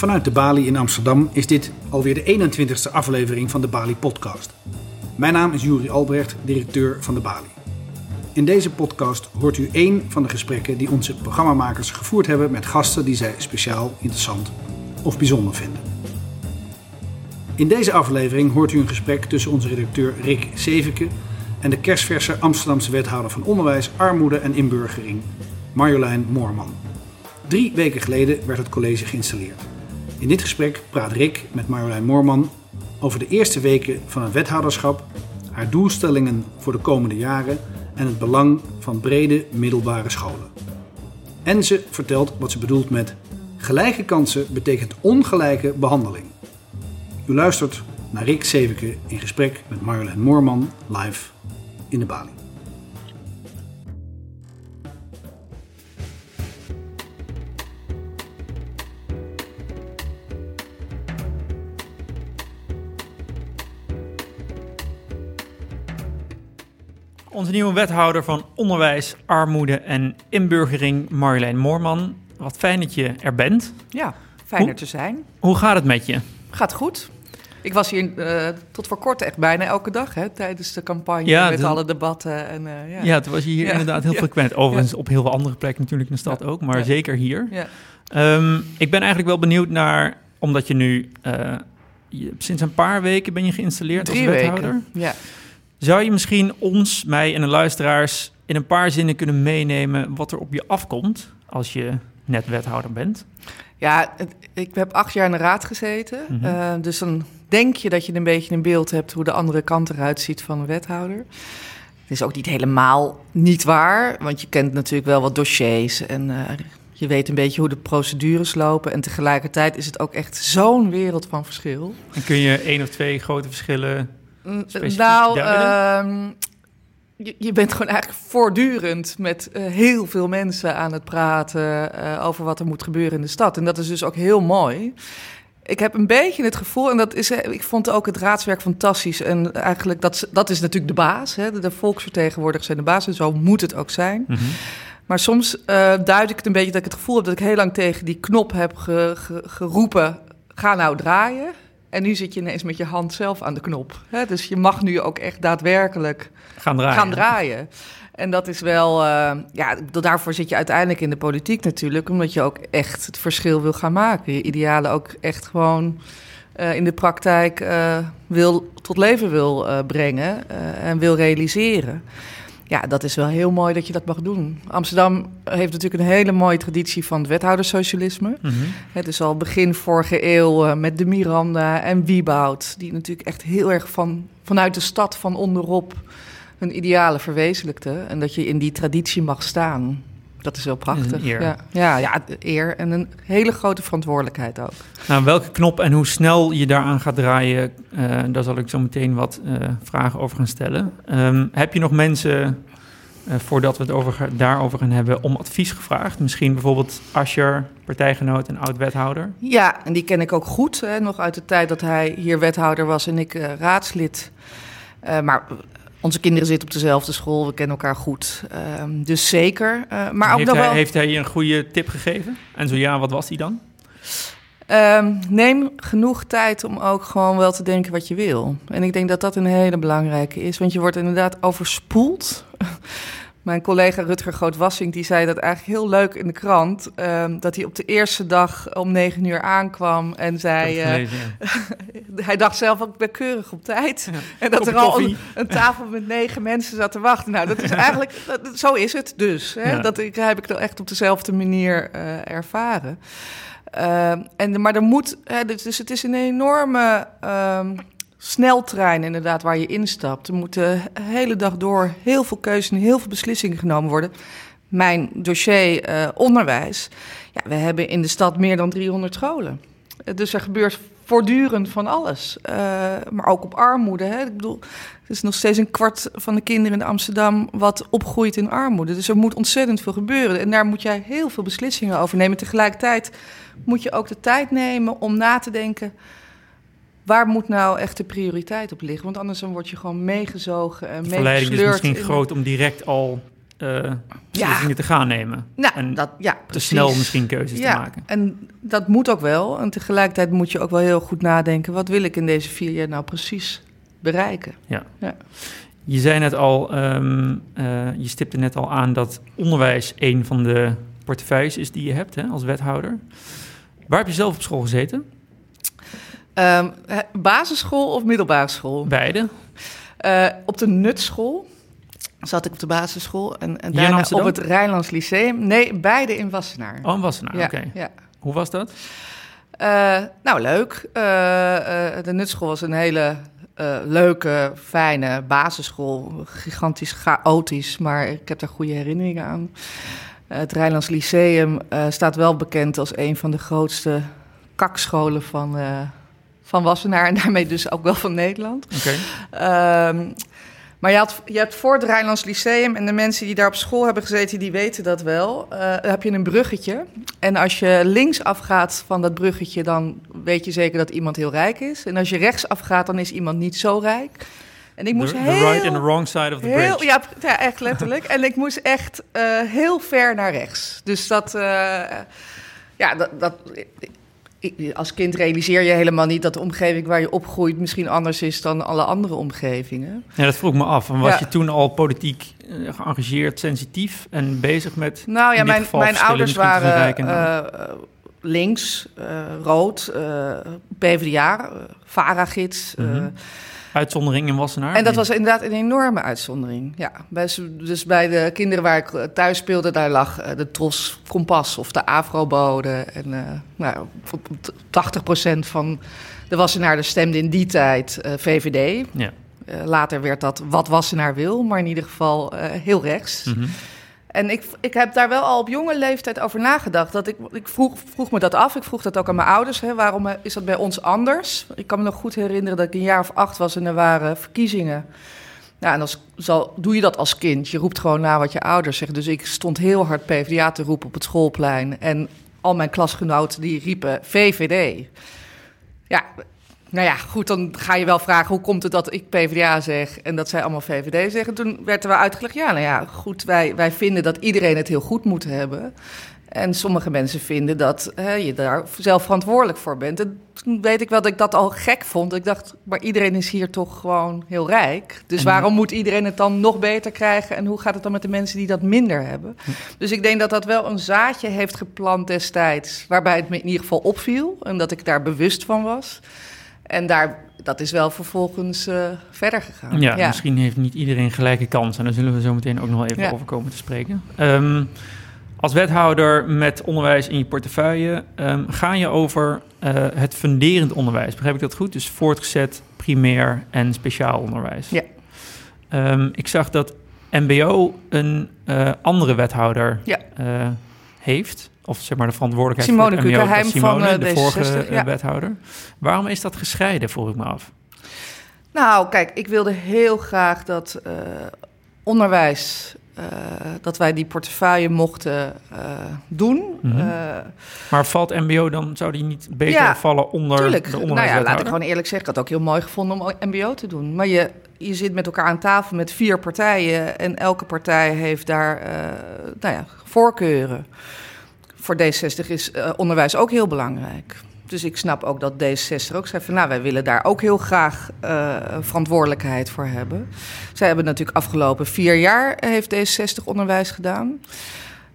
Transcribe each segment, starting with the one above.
Vanuit de Bali in Amsterdam is dit alweer de 21ste aflevering van de Bali Podcast. Mijn naam is Juri Albrecht, directeur van de Bali. In deze podcast hoort u één van de gesprekken die onze programmamakers gevoerd hebben met gasten die zij speciaal, interessant of bijzonder vinden. In deze aflevering hoort u een gesprek tussen onze redacteur Rick Zeveke en de kerstverse Amsterdamse wethouder van Onderwijs, Armoede en Inburgering, Marjolein Moorman. Drie weken geleden werd het college geïnstalleerd. In dit gesprek praat Rick met Marjolein Moorman over de eerste weken van het wethouderschap, haar doelstellingen voor de komende jaren en het belang van brede middelbare scholen. En ze vertelt wat ze bedoelt met gelijke kansen betekent ongelijke behandeling. U luistert naar Rick Zeveke in gesprek met Marjolein Moorman live in de Bali. Onze nieuwe wethouder van Onderwijs, Armoede en Inburgering, Marjolein Moorman. Wat fijn dat je er bent. Ja, fijn er te zijn. Hoe gaat het met je? Gaat goed. Ik was hier eh, tot voor kort echt bijna elke dag hè, tijdens de campagne Ja, met de- alle debatten. En, eh, ja. Ja, het was hier Ja. inderdaad heel frequent. Overigens op heel veel andere plekken natuurlijk in de stad ook, maar zeker hier. Ja. Ehm, ik ben eigenlijk wel benieuwd naar, omdat je nu eh, je- sinds een paar weken ben je geïnstalleerd Drie als wethouder. weken. Ja. Zou je misschien ons, mij en de luisteraars in een paar zinnen kunnen meenemen wat er op je afkomt als je net wethouder bent? Ja, ik heb acht jaar in de raad gezeten. Mhm. Eh, dus dan denk je dat je een beetje een beeld hebt hoe de andere kant eruit ziet van een wethouder. Het is ook niet helemaal niet waar, want je kent natuurlijk wel wat dossiers en eh, je weet een beetje hoe de procedures lopen. En tegelijkertijd is het ook echt zo'n wereld van verschil. En kun je één of twee grote verschillen Nou, ehm, je, je bent gewoon eigenlijk voortdurend met eh, heel veel mensen aan het praten eh, over wat er moet gebeuren in de stad. En dat is dus ook heel mooi. Ik heb een beetje het gevoel, en dat is, eh, ik vond ook het raadswerk fantastisch. En eigenlijk, dat, is- dat is natuurlijk de baas. Hè? De, de volksvertegenwoordigers zijn de baas en zo moet het ook zijn. Maar soms duid ik het een beetje dat ik het gevoel heb dat ik heel lang tegen die knop heb ge- ge- geroepen: ga nou draaien. En nu zit je ineens met je hand zelf aan de knop. Hè? Dus je mag nu ook echt daadwerkelijk gaan draaien? gaan draaien. En dat is wel, eh, ja, daarvoor zit je uiteindelijk in de politiek natuurlijk, omdat je ook echt het verschil wil gaan maken. Je idealen ook echt gewoon eh, in de praktijk eh, wil, tot leven wil brengen en wil realiseren. Ja, dat is wel heel mooi dat je dat mag doen. Amsterdam heeft natuurlijk een hele mooie traditie van het wethoudersocialisme. Mhm. Het is al begin vorige eeuw eh, met de Miranda en Wieboud, die natuurlijk echt heel erg van, vanuit de stad van onderop hun idealen verwezenlijkte. En dat je in die traditie mag staan. Dat is wel prachtig. eer. Ja, ja, ja, eer en een hele grote verantwoordelijkheid ook. Nou, welke knop en hoe snel je daaraan gaat draaien, eh, daar zal ik zo meteen wat eh, vragen over gaan stellen. Ehm, heb je nog mensen, eh, voordat we het over, daarover gaan hebben, om advies gevraagd? Misschien bijvoorbeeld Ascher, partijgenoot en oud-wethouder. Ja, en die ken ik ook goed. Hè, nog uit de tijd dat hij hier wethouder was en ik raadslid. Maar onze kinderen zitten op dezelfde school, we kennen elkaar goed. Ehm, dus zeker. Eh, maar ook heeft, nog hij, wel... heeft hij je een goede tip gegeven? En zo ja, wat was die dan? Ehm, neem genoeg tijd om ook gewoon wel te denken wat je wil. En ik denk dat dat een hele belangrijke is, want je wordt inderdaad overspoeld. Mijn collega Rutger Groot-Wassink die zei dat eigenlijk heel leuk in de krant. ehm, dat hij op de eerste dag om negen uur aankwam en zei... Eh, ja. hij dacht zelf ook, ben keurig op tijd. Ja. En dat er al een, een tafel met negen mensen zat te wachten. Nou, dat is eigenlijk, dat- zo is het dus. Hè? Ja. Dat ik, heb ik dan echt op dezelfde manier eh, ervaren. Ehm, en, maar er moet, hè, dus dus het is een enorme ehm, sneltrein inderdaad waar je instapt. Er moet de hele dag door heel veel keuzes en heel veel beslissingen genomen worden. Mijn dossier eh, onderwijs. Ja, we hebben in de stad meer dan 300 scholen. Eh, Dus er gebeurt voortdurend van alles. Eh, maar ook op armoede. Hè? Ik bedoel, het is nog steeds een kwart van de kinderen in Amsterdam wat opgroeit in armoede. Dus er moet ontzettend veel gebeuren. En daar moet jij heel veel beslissingen over nemen. Tegelijkertijd moet je ook de tijd nemen om na te denken... waar moet nou echt de prioriteit op liggen? Want anders dan word je gewoon meegezogen en De verleiding is meegesleurd. misschien in- groot om direct al eh beslissingen te gaan nemen. Nou, en dat, ja, te precies. snel misschien keuzes ja, te maken. En dat moet ook wel. En tegelijkertijd moet je ook wel heel goed nadenken... wat wil ik in deze vier jaar nou precies bereiken? Je zei net al, ehm, eh, je stipte net al aan dat onderwijs een van de portefeuilles is die je hebt hè, als wethouder. Waar heb je zelf op school gezeten? Hè, basisschool of middelbare school? Beide. Eh, op de Nutschool zat ik op de basisschool. En, en daarna op het Rijnlands Lyceum. Nee, beide in Wassenaar. Oh, in Wassenaar, ja, oké. ja. Hoe was dat? Eh, nou, leuk. Eh, de Nutschool was een hele leuke, fijne basisschool. Gigantisch chaotisch, maar ik heb daar goede herinneringen aan. Het Rijnlands Lyceum staat wel bekend als een van de grootste kakscholen van, van Wassenaar... en daarmee dus ook wel van Nederland. Oké. Ehm, maar je, had, je hebt voor het Rijnlands Lyceum en de mensen die daar op school hebben gezeten, die weten dat wel. eh, heb je een bruggetje. En als je links afgaat van dat bruggetje, dan weet je zeker dat iemand heel rijk is. En als je rechts afgaat, dan is iemand niet zo rijk. En ik moest the, heel... right and the wrong side of the Heel, bridge. ja, ja, echt letterlijk. en ik moest echt eh, heel ver naar rechts. Dus dat, eh, ja, dat, dat, als kind realiseer je helemaal niet dat de omgeving waar je opgroeit misschien anders is dan alle andere omgevingen. Ja, dat vroeg me af. En was Ja. je toen al politiek eh, geëngageerd, sensitief en bezig met... Nou ja, mijn, mijn ouders waren eh, eh, links, rood, eh PvdA, VARA-gids. Mhm. Uitzondering in Wassenaar? En dat was inderdaad een enorme uitzondering. Ja, dus bij de kinderen waar ik eh, thuis speelde, daar lag eh, de Tros Kompas of de Afrobode. En eh nou, voor 80% van de Wassenaarden stemde in die tijd VVD. Ja. Later werd dat wat Wassenaar wil, maar in ieder geval heel rechts. Mhm. En ik, ik heb daar wel al op jonge leeftijd over nagedacht. Dat ik, ik vroeg, vroeg me dat af. Ik vroeg dat ook aan mijn ouders. Hè. Waarom eh, is dat bij ons anders? Ik kan me nog goed herinneren dat ik een jaar of acht was en er waren verkiezingen. Ja, en als, zal, doe je dat als kind. Je roept gewoon na wat je ouders zeggen. Dus ik stond heel hard PvdA te roepen op het schoolplein. En al mijn klasgenoten die riepen VVD. Ja, nou ja, goed, dan ga je wel vragen hoe komt het dat ik PvdA zeg en dat zij allemaal VVD zeggen. Toen werd er wel uitgelegd, ja, nou ja, goed, wij, wij vinden dat iedereen het heel goed moet hebben. En sommige mensen vinden dat hè, je daar zelf verantwoordelijk voor bent. En toen weet ik wel dat ik dat al gek vond. Ik dacht, maar iedereen is hier toch gewoon heel rijk. Dus En- waarom moet iedereen het dan nog beter krijgen? En hoe gaat het dan met de mensen die dat minder hebben? Dus ik denk dat dat wel een zaadje heeft geplant destijds. Waarbij het me in ieder geval opviel. En dat ik daar bewust van was. En daar, dat is wel vervolgens eh, verder gegaan. Ja, misschien heeft niet iedereen gelijke kansen. En daar zullen we zo meteen ook nog wel even Ja. over komen te spreken. Ehm, als wethouder met onderwijs in je portefeuille... ehm, ga je over eh, het funderend onderwijs. Begrijp ik dat goed? Dus voortgezet, primair en speciaal onderwijs. Ja. Ehm, ik zag dat MBO een eh, andere wethouder Ja. heeft. Of zeg maar de verantwoordelijkheid Simone voor het MBO. Kukkerheim dat is Simone, van, eh, de vorige D66, eh, ja. wethouder. Waarom is dat gescheiden, vroeg ik me af. Nou, kijk, ik wilde heel graag dat eh, onderwijs, dat wij die portefeuille mochten doen. Mhm. Maar valt MBO dan, zou die niet beter Ja, vallen onder tuurlijk. de Nou ja, laat ik gewoon eerlijk zeggen, ik had het ook heel mooi gevonden om MBO te doen. Maar je, je zit met elkaar aan tafel met vier partijen en elke partij heeft daar nou ja, voorkeuren. Voor D60 is eh, onderwijs ook heel belangrijk. Dus ik snap ook dat D66 ook schrijft van... nou, wij willen daar ook heel graag eh, verantwoordelijkheid voor hebben. Zij hebben natuurlijk afgelopen vier jaar heeft D66 onderwijs gedaan.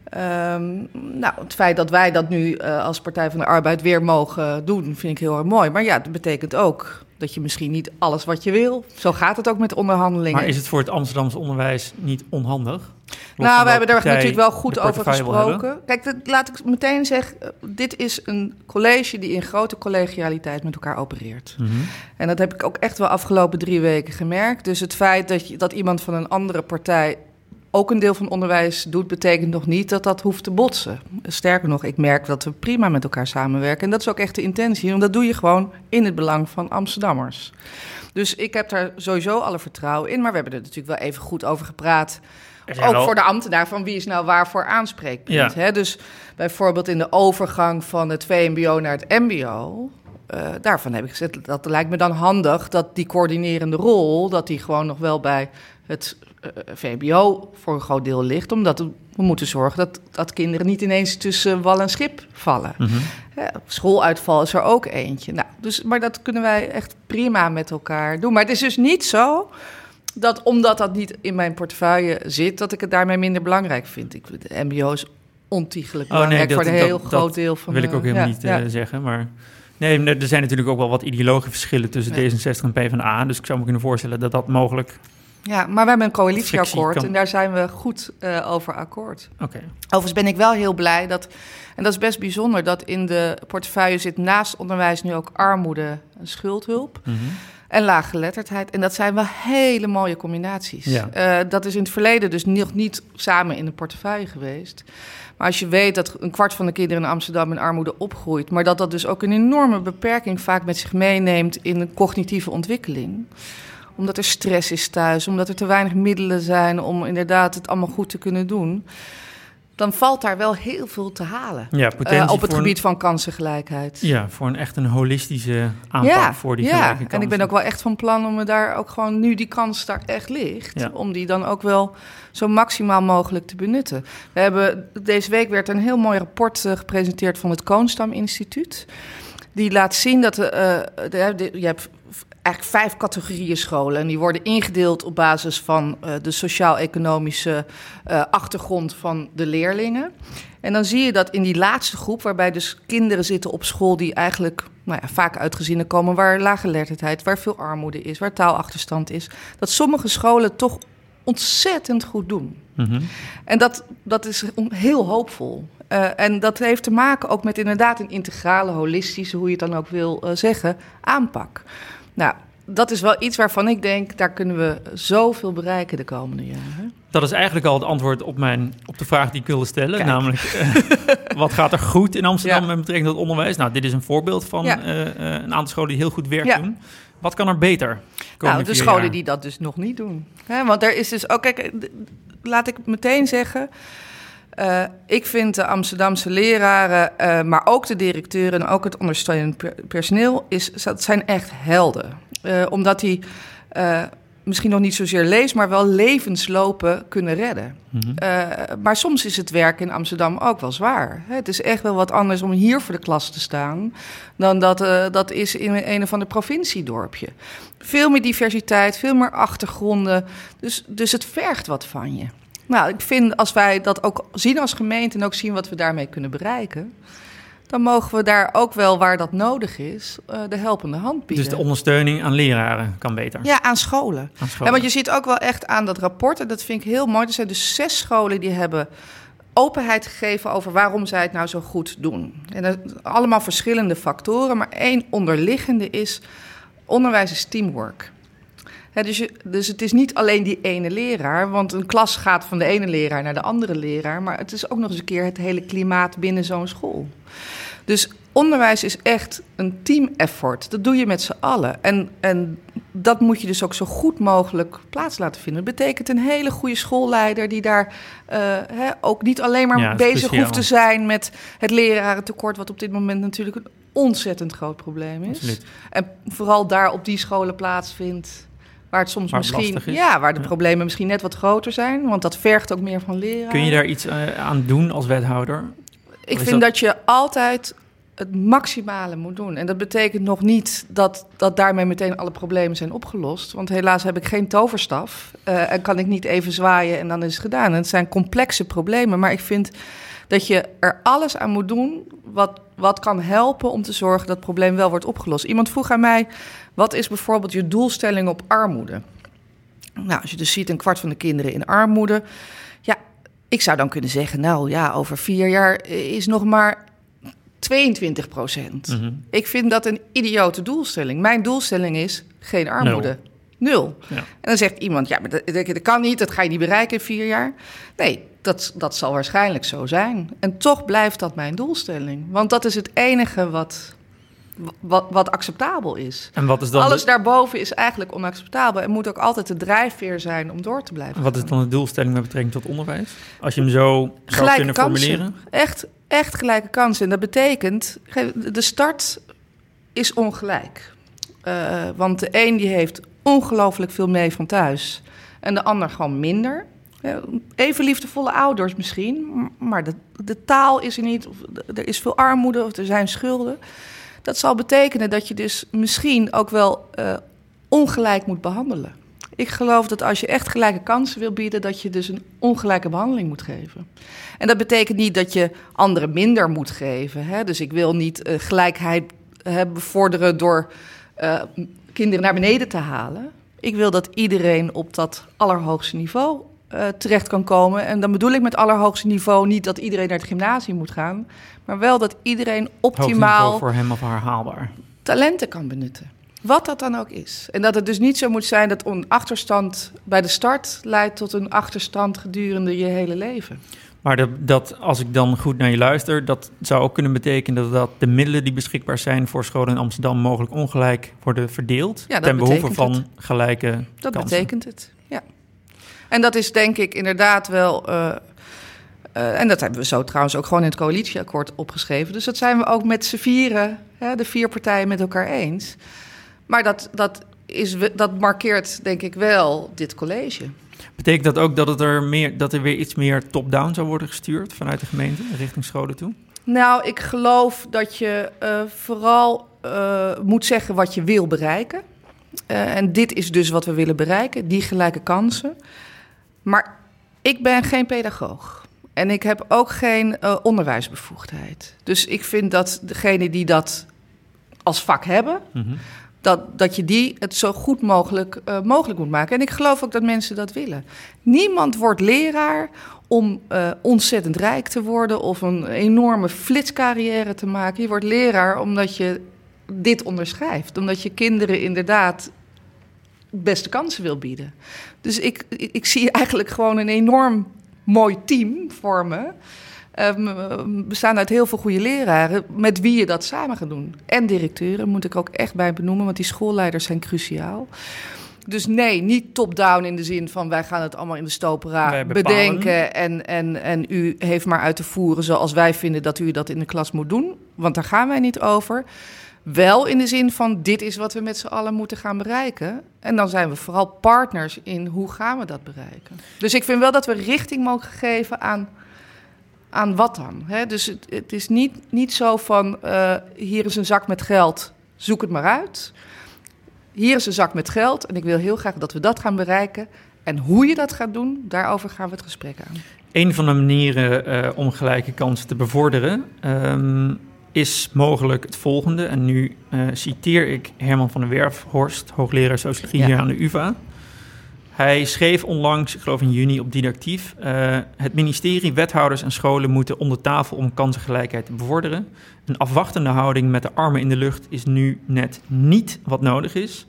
Ehm, nou, het feit dat wij dat nu eh, als Partij van de Arbeid weer mogen doen, vind ik heel erg mooi. Maar ja, dat betekent ook dat je misschien niet alles wat je wil. Zo gaat het ook met onderhandelingen. Maar is het voor het Amsterdamse onderwijs niet onhandig? Los nou, we hebben daar natuurlijk wel goed over gesproken. Kijk, dat, laat ik meteen zeggen, eh, dit is een college die in grote collegialiteit met elkaar opereert. Mhm. En dat heb ik ook echt wel afgelopen drie weken gemerkt. Dus het feit dat, je, dat iemand van een andere partij ook een deel van onderwijs doet, betekent nog niet dat dat hoeft te botsen. Sterker nog, ik merk dat we prima met elkaar samenwerken. En dat is ook echt de intentie, want dat doe je gewoon in het belang van Amsterdammers. Dus ik heb daar sowieso alle vertrouwen in. Maar we hebben er natuurlijk wel even goed over gepraat. Ook wel- voor de ambtenaar van wie is nou waarvoor aanspreekpunt. Ja. Hè? Dus bijvoorbeeld in de overgang van het VMBO naar het MBO. eh, daarvan heb ik gezegd, dat lijkt me dan handig dat die coördinerende rol, dat die gewoon nog wel bij het uh, VBO voor een groot deel ligt. Omdat we moeten zorgen dat, dat kinderen niet ineens tussen wal en schip vallen. Mhm. Ja, schooluitval is er ook eentje. Nou, dus, maar dat kunnen wij echt prima met elkaar doen. Maar het is dus niet zo dat omdat dat niet in mijn portefeuille zit, dat ik het daarmee minder belangrijk vind. Ik vind de MBO is ontiegelijk Oh, nee, belangrijk dat- voor een dat- heel dat groot deel van wil de... ik ook helemaal ja, niet ja. eh, zeggen. Maar nee, er zijn natuurlijk ook wel wat ideologische verschillen tussen Ja. D66 en PvdA. Dus ik zou me kunnen voorstellen dat dat mogelijk... Ja, maar we hebben een coalitieakkoord en daar zijn we goed eh, over akkoord. Oké. Overigens ben ik wel heel blij dat, en dat is best bijzonder, dat in de portefeuille zit naast onderwijs nu ook armoede en schuldhulp. Mhm. En laaggeletterdheid. En dat zijn wel hele mooie combinaties. Ja. Eh, dat is in het verleden dus nog niet samen in de portefeuille geweest. Maar als je weet dat een kwart van de kinderen in Amsterdam in armoede opgroeit... maar dat dat dus ook een enorme beperking vaak met zich meeneemt... in een cognitieve ontwikkeling omdat er stress is thuis, omdat er te weinig middelen zijn... om inderdaad het allemaal goed te kunnen doen... dan valt daar wel heel veel te halen. Ja, eh, op het gebied van kansengelijkheid. Ja, voor een echt een holistische aanpak voor die ja. en ik ben ook wel echt van plan om me daar ook gewoon, nu die kans daar echt ligt, Ja. om die dan ook wel zo maximaal mogelijk te benutten. We hebben, deze week werd een heel mooi rapport eh, gepresenteerd van het Koonstam Instituut. Die laat zien dat eh, de- de- je hebt eigenlijk vijf categorieën scholen. En die worden ingedeeld op basis van eh, de sociaal-economische eh, achtergrond van de leerlingen. En dan zie je dat in die laatste groep, waarbij dus kinderen zitten op school die eigenlijk nou ja, vaak uit gezinnen komen waar laaggeletterdheid, waar veel armoede is, waar taalachterstand is, dat sommige scholen toch ontzettend goed doen. Mhm. En dat, dat is heel hoopvol. Eh, en dat heeft te maken ook met inderdaad een integrale, holistische, hoe je het dan ook wil zeggen, aanpak. Nou, dat is wel iets waarvan ik denk, daar kunnen we zoveel bereiken de komende jaren. Dat is eigenlijk al het antwoord op, mijn, op de vraag die ik wilde stellen. Kijk. Namelijk, eh, wat gaat er goed in Amsterdam Ja. met betrekking tot onderwijs? Nou, dit is een voorbeeld van Ja. eh, eh, een aantal scholen die heel goed werk Ja. doen. Wat kan er beter? Nou, de scholen jaar? die dat dus nog niet doen. Want er is dus ook, kijk, d- laat ik meteen zeggen. Eh, ik vind de Amsterdamse leraren, eh, maar ook de directeuren en ook het ondersteunend per- personeel, is, dat zijn echt helden. Eh, omdat die misschien nog niet zozeer lees, maar wel levenslopen kunnen redden. Mhm. Maar soms is het werk in Amsterdam ook wel zwaar. Het is echt wel wat anders om hier voor de klas te staan... dan dat dat is in een of ander provinciedorpje. Veel meer diversiteit, veel meer achtergronden. Dus, dus het vergt wat van je. Nou, ik vind als wij dat ook zien als gemeente... en ook zien wat we daarmee kunnen bereiken... dan mogen we daar ook wel, waar dat nodig is, eh, de helpende hand bieden. Dus de ondersteuning aan leraren kan beter. ja, aan scholen. Aan scholen. Ja, want je ziet ook wel echt aan dat rapport, en dat vind ik heel mooi. Er zijn dus zes scholen die hebben openheid gegeven over waarom zij het nou zo goed doen. En dat allemaal verschillende factoren, maar één onderliggende is: onderwijs is teamwork. Dus, je, dus het is niet alleen die ene leraar, want een klas gaat van de ene leraar naar de andere leraar, maar het is ook nog eens een keer het hele klimaat binnen zo'n school. Dus onderwijs is echt een team effort. Dat doe je met z'n allen. En, en dat moet je dus ook zo goed mogelijk plaats laten vinden. Dat betekent een hele goede schoolleider die daar eh, ook niet alleen maar Ja, bezig hoeft te zijn met het lerarentekort, wat op dit moment natuurlijk een ontzettend groot probleem is. Absoluut. En vooral daar op die scholen plaatsvindt. Waar het soms Waar het misschien. Ja, waar de problemen misschien net wat groter zijn. Want dat vergt ook meer van leren. Kun je daar iets eh, aan doen als wethouder? Ik vind dat- dat... je altijd het maximale moet doen. En dat betekent nog niet dat, dat daarmee meteen alle problemen zijn opgelost. Want helaas heb ik geen toverstaf. eh, en kan ik niet even zwaaien en dan is het gedaan. En het zijn complexe problemen. Maar ik vind dat je er alles aan moet doen wat, wat kan helpen om te zorgen dat het probleem wel wordt opgelost. Iemand vroeg aan mij, wat is bijvoorbeeld je doelstelling op armoede? Nou, als je dus ziet een kwart van de kinderen in armoede... Ja, ik zou dan kunnen zeggen, nou ja, over vier jaar is nog maar 22 procent. Mhm. Ik vind dat een idiote doelstelling. Mijn doelstelling is geen armoede. Nul. Ja. En dan zegt iemand, ja, maar dat, dat, kan niet, dat ga je niet bereiken in vier jaar. Nee, dat, dat zal waarschijnlijk zo zijn. En toch blijft dat mijn doelstelling. Want dat is het enige wat, wat, wat acceptabel is. En wat is dan, Alles de, daarboven is eigenlijk onacceptabel. En moet ook altijd de drijfveer zijn om door te blijven wat is dan de doelstelling met betrekking tot onderwijs? Als je hem zo zou Gelijke kunnen kansen. formuleren? Echt, echt gelijke kansen. En dat betekent, de start is ongelijk. Eh, want de een die heeft ongelooflijk veel mee van thuis. en de ander gewoon minder. Even liefdevolle ouders misschien, maar de, de taal is er niet, of er is veel armoede of er zijn schulden. Dat zal betekenen dat je dus misschien ook wel eh, ongelijk moet behandelen. Ik geloof dat als je echt gelijke kansen wil bieden, dat je dus een ongelijke behandeling moet geven. En dat betekent niet dat je anderen minder moet geven. Hè? Dus ik wil niet eh, gelijkheid bevorderen door eh, kinderen naar beneden te halen. Ik wil dat iedereen op dat allerhoogste niveau eh, terecht kan komen. En dan bedoel ik met allerhoogste niveau niet dat iedereen naar het gymnasium moet gaan, maar wel dat iedereen optimaal voor hem of haar haalbaar. talenten kan benutten. Wat dat dan ook is. En dat het dus niet zo moet zijn dat een achterstand bij de start leidt tot een achterstand gedurende je hele leven. Maar de, dat, als ik dan goed naar je luister, dat zou ook kunnen betekenen dat, dat de middelen die beschikbaar zijn voor scholen in Amsterdam mogelijk ongelijk worden verdeeld. Ja, ten behoeve van gelijke Dat kansen. betekent het, ja. En dat is denk ik inderdaad wel... eh, eh, en dat hebben we zo trouwens ook gewoon in het coalitieakkoord opgeschreven. Dus dat zijn we ook met z'n vieren, hè, de vier partijen, met elkaar eens. Maar dat, dat, is, dat markeert denk ik wel dit college. Betekent dat ook dat, het er meer, dat er weer iets meer top-down zou worden gestuurd vanuit de gemeente richting scholen toe? Nou, ik geloof dat je eh, vooral eh, moet zeggen wat je wil bereiken. Eh, en dit is dus wat we willen bereiken, die gelijke kansen. Maar ik ben geen pedagoog. En ik heb ook geen onderwijsbevoegdheid. Dus ik vind dat degenen die dat als vak hebben, Mhm. Dat, dat je die het zo goed mogelijk, eh, mogelijk moet maken. En ik geloof ook dat mensen dat willen. Niemand wordt leraar om eh, ontzettend rijk te worden of een enorme flitscarrière te maken. Je wordt leraar omdat je dit onderschrijft. Omdat je kinderen inderdaad beste kansen wil bieden. Dus ik, ik, ik zie eigenlijk gewoon een enorm mooi team vormen. Um, bestaan uit heel veel goede leraren met wie je dat samen gaat doen. En directeuren moet ik ook echt bij benoemen, want die schoolleiders zijn cruciaal. Dus nee, niet top-down in de zin van wij gaan het allemaal in de stopera bedenken en, en, en u heeft maar uit te voeren zoals wij vinden dat u dat in de klas moet doen. Want daar gaan wij niet over. Wel in de zin van dit is wat we met z'n allen moeten gaan bereiken. En dan zijn we vooral partners in hoe gaan we dat bereiken. Dus ik vind wel dat we richting mogen geven aan, aan wat dan. Hè? Dus het, het is niet, niet zo van uh, hier is een zak met geld, zoek het maar uit. Hier is een zak met geld en ik wil heel graag dat we dat gaan bereiken. En hoe je dat gaat doen, daarover gaan we het gesprek aan. Een van de manieren uh, om gelijke kansen te bevorderen um, is mogelijk het volgende. En nu uh, citeer ik Herman van der Werfhorst, hoogleraar sociologie ja. hier aan de UvA. Hij schreef onlangs, ik geloof in juni, op Didactief... Uh, het ministerie, wethouders en scholen moeten om de tafel om kansengelijkheid te bevorderen. Een afwachtende houding met de armen in de lucht is nu net niet wat nodig is.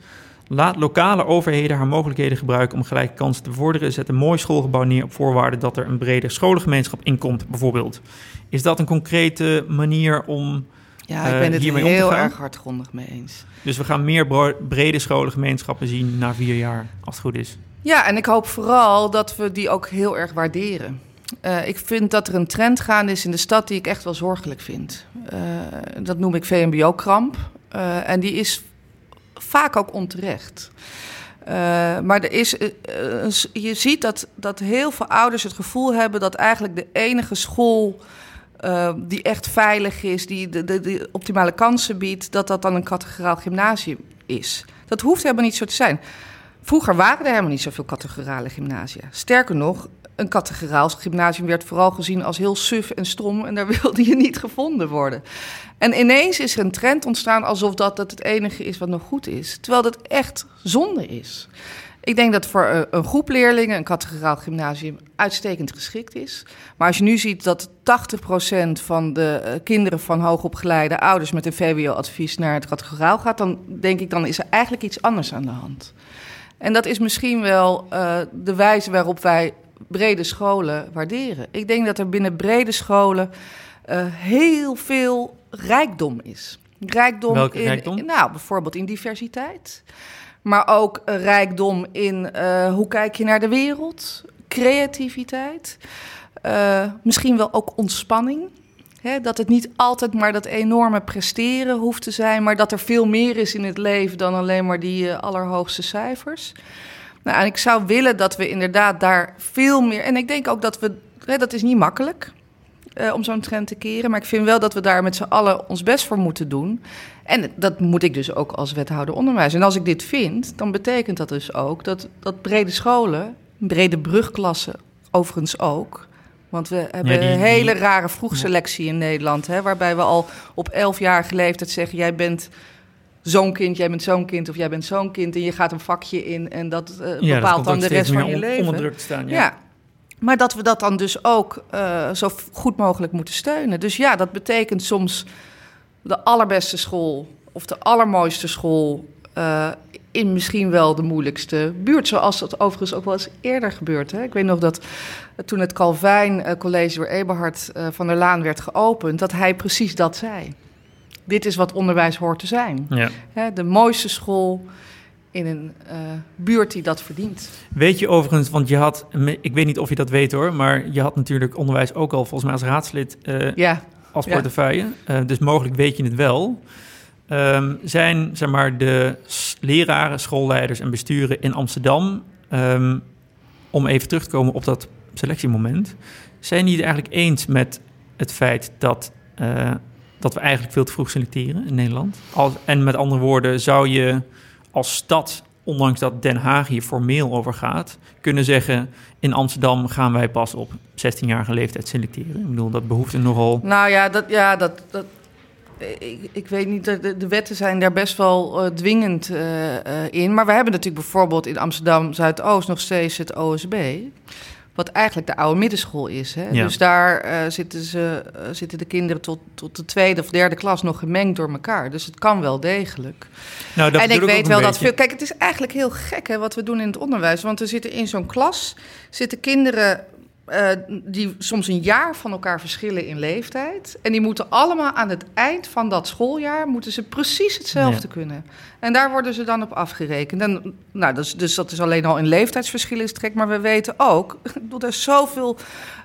Laat lokale overheden haar mogelijkheden gebruiken om gelijke kansen te bevorderen. Zet een mooi schoolgebouw neer op voorwaarde dat er een brede scholengemeenschap inkomt, bijvoorbeeld. Is dat een concrete manier om ja, ik ben het uh, heel erg hardgrondig mee eens. Dus we gaan meer brede scholengemeenschappen zien na vier jaar, als het goed is. Ja, en ik hoop vooral dat we die ook heel erg waarderen. Uh, ik vind dat er een trend gaande is in de stad die ik echt wel zorgelijk vind. Uh, dat noem ik VMBO-kramp. Uh, en die is vaak ook onterecht. Maar er is, je ziet dat, dat heel veel ouders het gevoel hebben dat eigenlijk de enige school die echt veilig is, die de, de, de, optimale kansen biedt, dat dat dan een categoraal gymnasium is. Dat hoeft helemaal niet zo te zijn. Vroeger waren er helemaal niet zoveel categorale gymnasia. Sterker nog, een categoraal gymnasium werd vooral gezien als heel suf en stom en daar wilde je niet gevonden worden. En ineens is er een trend ontstaan alsof dat het enige is wat nog goed is, terwijl dat echt zonde is. Ik denk dat voor een groep leerlingen een categoraal gymnasium uitstekend geschikt is. Maar als je nu ziet dat 80% van de kinderen van hoogopgeleide ouders met een VWO-advies naar het categoraal gaat, dan denk ik dan is er eigenlijk iets anders aan de hand. En dat is misschien wel uh, de wijze waarop wij brede scholen waarderen. Ik denk dat er binnen brede scholen uh, heel veel rijkdom is. Rijkdom, Welke rijkdom? In, nou, bijvoorbeeld in diversiteit. Maar ook uh, rijkdom in uh, hoe kijk je naar de wereld, creativiteit. misschien wel ook ontspanning. Dat het niet altijd maar dat enorme presteren hoeft te zijn, maar dat er veel meer is in het leven dan alleen maar die allerhoogste cijfers. Nou, en ik zou willen dat we inderdaad daar veel meer. En ik denk ook dat we. Dat is niet makkelijk uh, om zo'n trend te keren. Maar ik vind wel dat we daar met z'n allen ons best voor moeten doen. En dat moet ik dus ook als wethouder onderwijs. En als ik dit vind, dan betekent dat dus ook dat, dat brede scholen, brede brugklassen overigens ook. Want we hebben ja, een hele rare vroegselectie in Nederland. Hè, waarbij we al op elfjarige leeftijd zeggen: jij bent zo'n kind, jij bent zo'n kind of jij bent zo'n kind. En je gaat een vakje in en dat uh, ja, bepaalt dan de rest van je leven. Onder druk te staan, ja. ja. Maar dat we dat dan dus ook uh, zo goed mogelijk moeten steunen. Dus ja, dat betekent soms de allerbeste school of de allermooiste school uh, in misschien wel de moeilijkste buurt. Zoals dat overigens ook wel eens eerder gebeurt. Hè? Ik weet nog dat toen het Calvijn uh, College door Eberhard van der Laan werd geopend, dat hij precies dat zei. Dit is wat onderwijs hoort te zijn. Ja. Hè, de mooiste school in een uh, buurt die dat verdient. Weet je overigens, want je had, ik weet niet of je dat weet hoor, maar je had natuurlijk onderwijs ook al volgens mij als raadslid uh, ja. als portefeuille. Ja. Uh, dus mogelijk weet je het wel. Um, zijn zeg maar de leraren, schoolleiders en besturen in Amsterdam, um, om even terug te komen op dat selectiemoment, zijn die het eigenlijk eens met het feit dat, dat we eigenlijk veel te vroeg selecteren in Nederland? Als, en met andere woorden, zou je als stad, ondanks dat Den Haag hier formeel over gaat, kunnen zeggen: in Amsterdam gaan wij pas op 16-jarige leeftijd selecteren? Ik bedoel, dat behoeft er nogal. Nou ja, dat, ja, dat, dat, ik, ik, weet niet, de, de, wetten zijn daar best wel uh, dwingend uh, uh, in. Maar we hebben natuurlijk bijvoorbeeld in Amsterdam Zuidoost nog steeds het OSB. Wat eigenlijk de oude middenschool is. Hè? Ja. Dus daar zitten, ze, zitten de kinderen tot, tot de tweede of derde klas nog gemengd door elkaar. Dus het kan wel degelijk. Nou, dat en ik weet wel dat veel. Kijk, het is eigenlijk heel gek hè, wat we doen in het onderwijs. Want er zitten in zo'n klas zitten kinderen uh, die soms een jaar van elkaar verschillen in leeftijd. En die moeten allemaal aan het eind van dat schooljaar moeten ze precies hetzelfde ja. kunnen. En daar worden ze dan op afgerekend. En, nou, dus, dus dat is alleen al in leeftijdsverschillen is trek. Maar we weten ook, dat er zoveel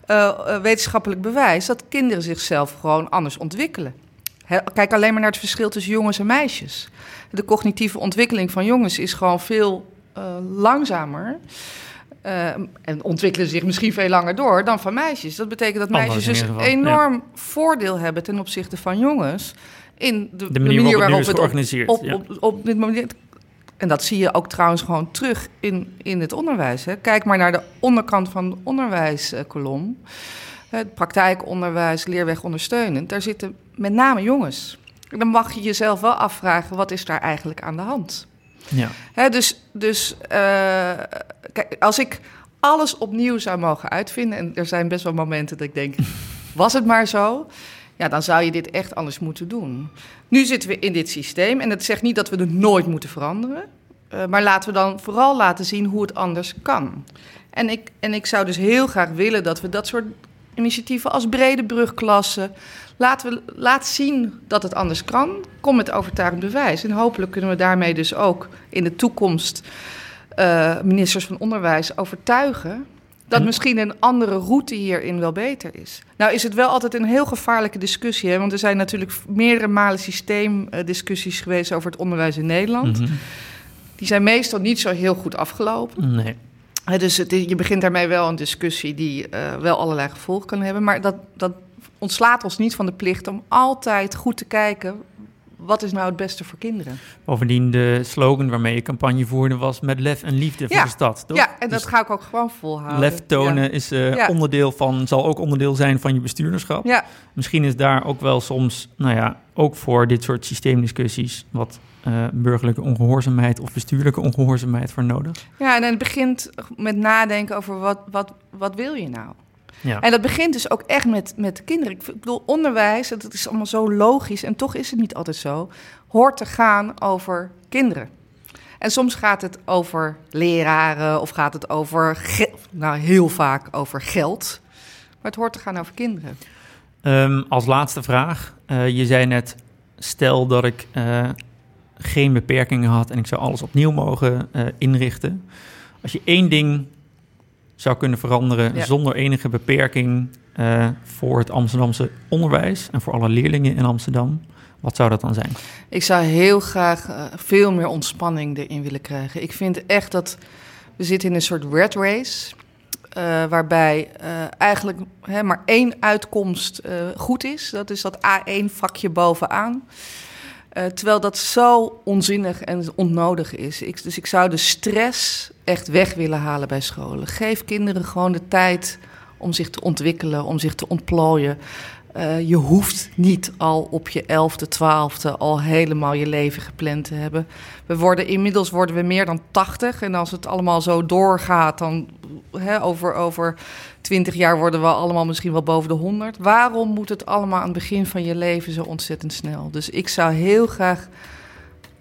uh, wetenschappelijk bewijs dat kinderen zichzelf gewoon anders ontwikkelen. kijk alleen maar naar het verschil tussen jongens en meisjes. De cognitieve ontwikkeling van jongens is gewoon veel uh, langzamer. Uh, en ontwikkelen zich misschien veel langer door dan van meisjes. Dat betekent dat meisjes dus enorm ja. voordeel hebben ten opzichte van jongens. In de, de manier, de manier waarop, het georganiseerd op, op, op, op, dit moment. En dat zie je ook trouwens gewoon terug in, in het onderwijs. Hè. Kijk maar naar de onderkant van de onderwijskolom. Het praktijkonderwijs, leerweg ondersteunend. Daar zitten met name jongens. Dan mag je jezelf wel afvragen, wat is daar eigenlijk aan de hand? Ja. Hè, dus dus uh, kijk, als ik alles opnieuw zou mogen uitvinden, en er zijn best wel momenten dat ik denk, was het maar zo? Ja, dan zou je dit echt anders moeten doen. Nu zitten we in dit systeem en dat zegt niet dat we het nooit moeten veranderen. Uh, maar laten we dan vooral laten zien hoe het anders kan. En ik, en ik zou dus heel graag willen dat we dat soort initiatieven als brede brugklassen. Laten we laat zien dat het anders kan. Kom met overtuigend bewijs. En hopelijk kunnen we daarmee dus ook in de toekomst uh, ministers van Onderwijs overtuigen. Dat en... misschien een andere route hierin wel beter is. Nou is het wel altijd een heel gevaarlijke discussie. Hè? Want er zijn natuurlijk meerdere malen systeemdiscussies geweest over het onderwijs in Nederland. Mm -hmm. Die zijn meestal niet zo heel goed afgelopen. Nee. Dus het, je begint daarmee wel een discussie die uh, wel allerlei gevolgen kan hebben. Maar dat, dat ontslaat ons niet van de plicht om altijd goed te kijken. Wat is nou het beste voor kinderen? Bovendien, de slogan waarmee je campagne voerde was met lef en liefde voor de stad. Toch? Ja, en dat dus ga ik ook gewoon volhouden. Lef tonen ja. is uh, ja. onderdeel van, zal ook onderdeel zijn van je bestuurderschap. Misschien is daar ook wel soms, nou ja, ook voor dit soort systeemdiscussies wat uh, burgerlijke ongehoorzaamheid of bestuurlijke ongehoorzaamheid voor nodig. Ja, en het begint met nadenken over wat, wat, wat wil je nou? Ja. En dat begint dus ook echt met, met kinderen. Ik bedoel, onderwijs, dat is allemaal zo logisch en toch is het niet altijd zo, hoort te gaan over kinderen. En soms gaat het over leraren of gaat het over, nou heel vaak over geld. Maar het hoort te gaan over kinderen. Um, als laatste vraag. Uh, je zei net, stel dat ik uh, geen beperkingen had en ik zou alles opnieuw mogen uh, inrichten. Als je één ding zou kunnen veranderen ja. zonder enige beperking uh, voor het Amsterdamse onderwijs en voor alle leerlingen in Amsterdam, wat zou dat dan zijn? Ik zou heel graag uh, veel meer ontspanning erin willen krijgen. Ik vind echt dat We zitten in een soort red race. Uh, waarbij uh, eigenlijk hè, maar één uitkomst goed is. Dat is dat A1-vakje bovenaan. Terwijl dat zo onzinnig en onnodig is. Ik, dus ik zou de stress echt weg willen halen bij scholen. Geef kinderen gewoon de tijd om zich te ontwikkelen, om zich te ontplooien. Uh, je hoeft niet al op je elfde, twaalfde al helemaal je leven gepland te hebben. We worden, inmiddels worden we meer dan 80. En als het allemaal zo doorgaat, dan hè, over, over 20 jaar worden we allemaal misschien wel boven de 100. Waarom moet het allemaal aan het begin van je leven zo ontzettend snel? Dus ik zou heel graag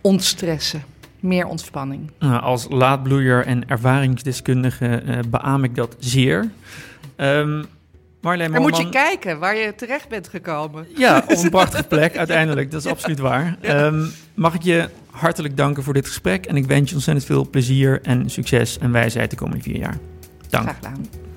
ontstressen. Meer ontspanning. Nou, als laadbloeier en ervaringsdeskundige uh, beaam ik dat zeer. Um, Marleen moet je kijken waar je terecht bent gekomen. Ja, op een prachtige plek uiteindelijk. Dat is absoluut waar. Um, mag ik je hartelijk danken voor dit gesprek. En ik wens je ontzettend veel plezier en succes en wijsheid de komende vier jaar. Dank. Graag gedaan.